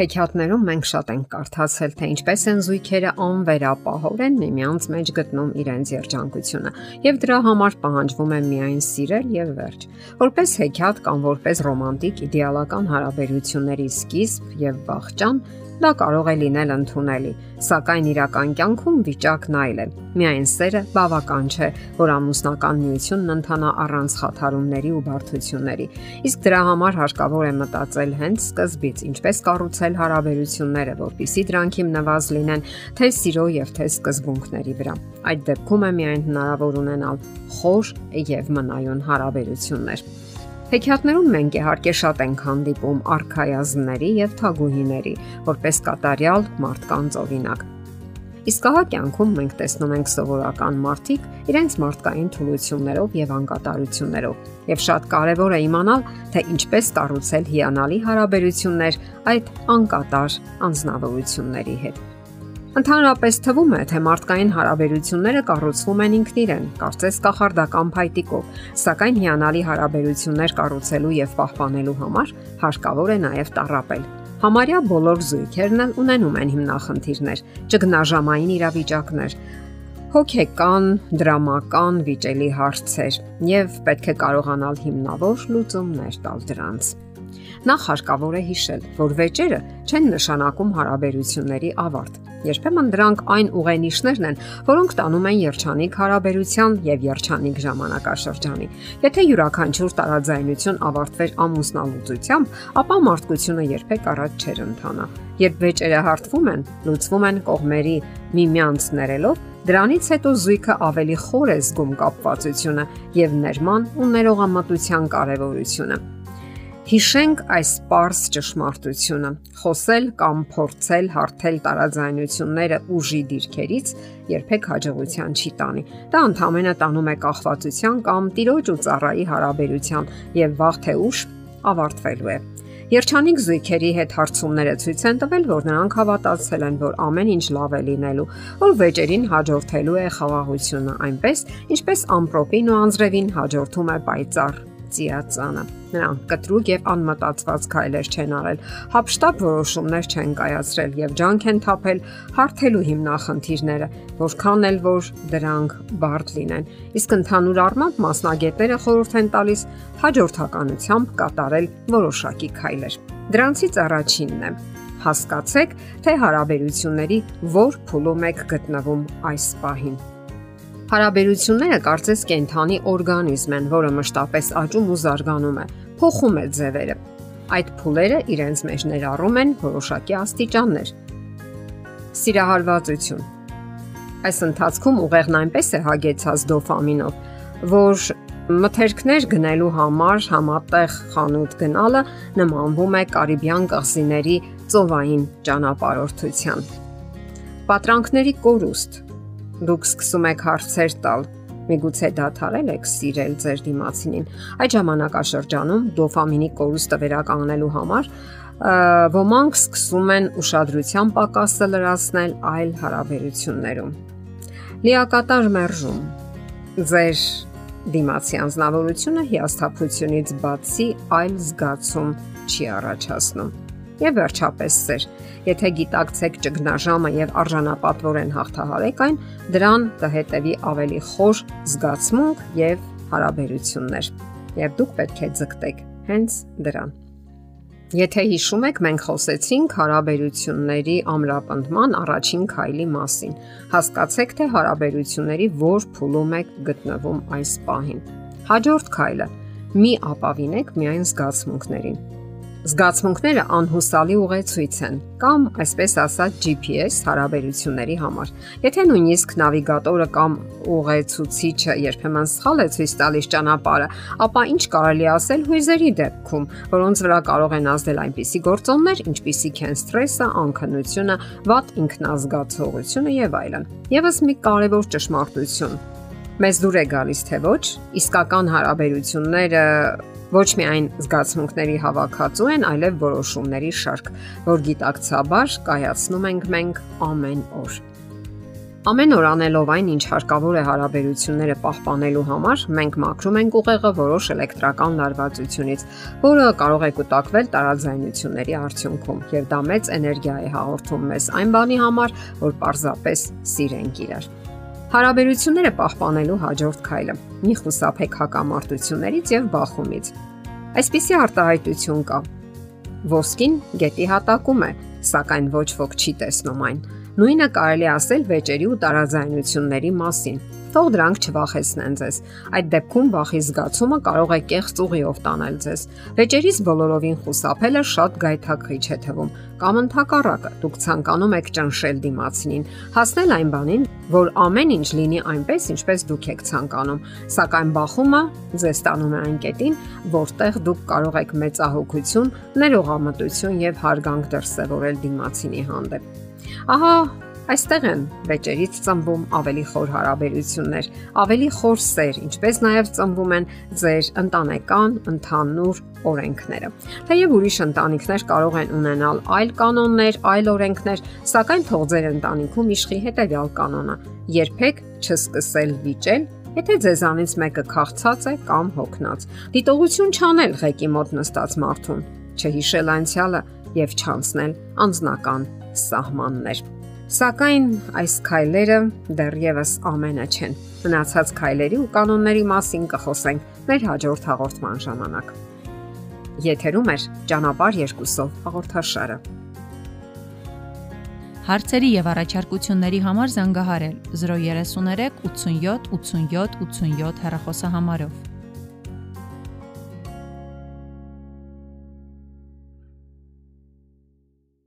Հեքիաթներում մենք շատ ենք կարդացել, թե ինչպես են զույգերը անվերապահորեն միմյանց մեջ գտնում իրենց երջանկությունը, եւ դրա համար պահանջվում է միայն սիրել եւ վերջ։ Որպես հեքիաթ կամ որպես ռոմանտիկ իդեալական հարաբերությունների սկիզբ եւ վաղճան Դա կարող է լինել ընդունելի, սակայն իրական կյանքում վիճակն այլ է։ Միայն սերը բավական չէ, որ ամուսնական միությունն ընթանա առանց խաթարումների ու բարդությունների։ Իսկ դրա համար հարկավոր է մտածել հենց սկզբից, ինչպես կառուցել հարաբերությունները, որpիսի դրանք հիմնված լինեն թե սիրո եւ թե սկզբունքների վրա։ Այդ դեպքում է միայն հնարավոր ունենալ խոր եւ մնայուն հարաբերություններ։ Հեքիաթներում մենք իհարկե շատ ենք հանդիպում արխայազնների եւ թագուհիների, որպես կատարյալ մարդկանց օրինակ։ Իսկ ահա կյանքում մենք տեսնում ենք սովորական մարդիկ իրենց մարդկային թուլություններով եւ անկատարություններով։ Եվ շատ կարեւոր է իմանալ, թե ինչպես կառուցել հիանալի հարաբերություններ այդ անկատար անznավորությունների հետ։ Ընդհանրապես թվում է, թե մարդկային հարաբերությունները կառուցվում են ինքնիրեն, կարծես կախարդական փայտիկով, սակայն հիանալի հարաբերություններ կառուցելու եւ պահպանելու համար հարկավոր է նաեւ տարապել։ Համարյա բոլոր զույգերն ունենում են հիմնախնդիրներ, ճգնաժամային իրավիճակներ, հոգեկան, դրամական վիճելի հարցեր եւ պետք է կարողանալ հիմնավոր լուծումներ տալ դրանց։ Նախ հարկավոր է հիշել, որ վեճերը չեն նշանակում հարաբերությունների ավարտ։ Երբեմն դրանք այն ուղենիշներն են, որոնք տանում են երջանիկ հարաբերության եւ երջանիկ ժամանակաշրջանի։ Եթե յուրաքանչյուր տարաձայնություն ավարտվեր ամուսնալուծությամբ, ապա մարդկությունը երբեք առաջ չէր ընթանա։ Երբ վեճերը հարթվում են, լուծվում են կողմերի միմյանց ներելով, Դրանից հետո զույգը ավելի խոր է զգում կապվածությունը եւ ներման ու ներողամտության կարեւորությունը։ Հիշենք այս པարս ճշմարտությունը։ Խոսել կամ փորձել հարթել տարաձայնությունները ուժի դիրքերից երբեք հաջողության չի տանի։ Դա ընդհանրապես տանում է կախվածության կամ տիրոջ ու ծառայի հարաբերության եւ վաղ թե ուշ ավարտվելու է։ Երջանիկ զույգերի հետ հարցումները ցույց են տվել, որ նրանք հավատացել են, որ ամեն ինչ լավ է լինելու, որ վեճերին հաջորդելու է խաղաղությունը, այնպես ինչպես ամպրոպին ու անձրևին հաջորդում է պայծառ ծիածանը։ Նրանք կտրուկ եւ անմտածված քայլեր չեն արել, հապշտապ որոշումներ չեն կայացրել եւ ջանք են թափել հարթելու հիմնախնդիրները, որքան էլ որ դրանք բարդ լինեն։ Իսկ ընդհանուր առմամբ մասնագետները խորհուրդ են տալիս հաջորդականությամբ կատարել որոշակի քայլեր։ Դրանցից առաջինն է. Հասկացեք, թե հարաբերությունների որ փուլում եք գտնվում այս պահին։ Հարաբերությունները կարծես կենթանի օրգանիզմ են, որը մշտապես աճում ու զարգանում է, փոխում է ձևերը։ Այդ փուլերը իրենց մեջ ներառում են որոշակի աստիճաններ։ Սիրահարվածություն։ Այս ընթացքում ուղեղն այնպես է հագեցած դոֆամինով, որ մթերքներ գնելու համար համատեղ խանութ գնալը նմանվում է Կարիբյան կղզիների ծովային ճանապարհորդության։ Պատրանքների կորուստ Դուք սկսում եք հարցեր տալ. Միգուցե դադարել եք սիրել ձեր դիմացինին։ Այդ ժամանակաշրջանում դոֆամինի կորուստը վերականգնելու համար ոմանք սկսում են ուշադրության պակասը լրացնել այլ հարաբերություններում։ Լիակատար մերժում։ Ձեր դիմացի անznավորությունը հիասթափությունից բացի այլ զգացում չի առաջացնում։ Եվ վերջապես սեր, Եթե գիտակցեք ճգնաժամը եւ արժանապատվորեն հաղթահարեք այն, դրան կհետևի ավելի խոր զգացմունք եւ հարաբերություններ։ Եվ դուք պետք է ձգտեք հենց դրան։ Եթե հիշում եք, մենք խոսեցինք հարաբերությունների ամրապնդման առաջին քայլի մասին։ Հասկացեք, թե հարաբերությունների որ փուլում եք գտնվում այս պահին։ Հաջորդ քայլը՝ մի ապավինեք միայն զգացմունքներին Զգացմունքները անհուսալի ուղեցույց են կամ այսպես ասած GPS հարաբերությունների համար։ Եթե նույնիսկ նավիգատորը կամ ուղեցուցիչը երբեմն սխալ է ցույց տալիս ճանապարհը, ապա ինչ կարելի ասել հույզերի դեպքում, որոնց վրա կարող են ազդել այնպիսի գործոններ, ինչպիսիք են սթրեսը, անքնությունը, վատ ինքնազգացողությունը եւ այլն։ Եվս մի կարևոր ճշմարտություն մեզ դուր է գալիս թե ոչ, իսկական հարաբերությունները ոչ միայն զգացմունքների հավաքածու են, այլև որոշումների շարք, որ գիտակցաբար կայացնում ենք մենք ամեն օր։ Ամեն օր անելով այն, ինչ հարկավոր է հարաբերությունները պահպանելու համար, մենք մաքրում ենք ուղեղը որոշ էլեկտրական լարվածությունից, որը կարող է կուտակվել տարաձայնությունների արդյունքում, եւ դա մեծ էներգիա է հաղորդում մեզ այն բանի համար, որ պարզապես սիրենք իրար։ Հարաբերությունները պահպանելու հաջորդ քայլը՝ մի խուսափեք հակամարտություններից եւ բախումից։ Այսպիսի արտահայտություն կա. Ոսկին գետի հատակում է, սակայն ոչ ոք չի տեսնում այն Նույնը կարելի ասել վեճերի ու տարաձայնությունների մասին։ Թող դրանք չվախեցնեն ձեզ։ Այդ դեպքում վախի զգացումը կարող է կեղծ ուղիով տանել ձեզ։ Վեճերից բոլորովին խուսափելը շատ գայթակղիչ է թվում, կամ ընդհակառակը, դուք ցանկանում եք ճնշել դիմացինին, հասնել այն բանին, որ ամեն ինչ լինի այնպես, ինչպես դուք եք ցանկանում, սակայն բախումը ձեզ տանում է այն կետին, որտեղ դուք կարող եք մեծահոգություն, ներողամտություն եւ հարգանք դրսևորել դիմացինի հանդեպ։ Ահա Այստեղ են վեճերից ծնվում ավելի խոր հարաբերություններ, ավելի խոր սեր, ինչպես նաև ծնվում են ձեր ընտանեկան ընդհանուր օրենքները։ Թեև ուրիշ ընտանիքներ կարող են ունենալ այլ կանոններ, այլ օրենքներ, սակայն թող ձեր ընտանիքում իշխի հետևյալ կանոնը՝ երբեք չսկսել վիճել Եթե ձեզանից մեկը քաղցած է կամ հոգնած, դիտողություն չանել ղեկի մոտ նստած մարդուն, չհիշել անցյալը եւ չանցնել անznական սահմաններ։ Սակայն այս քայլերը դեռևս ամենը չեն։ Մնացած քայլերի ու կանոնների մասին կխոսենք մեր հաջորդ հաղորդման ժամանակ։ Եթերում է ճանապար երկուսով հաղորդաշարը։ Հարցերի եւ առաջարկությունների համար զանգահարել 033 87 87 87 հեռախոսահամարով։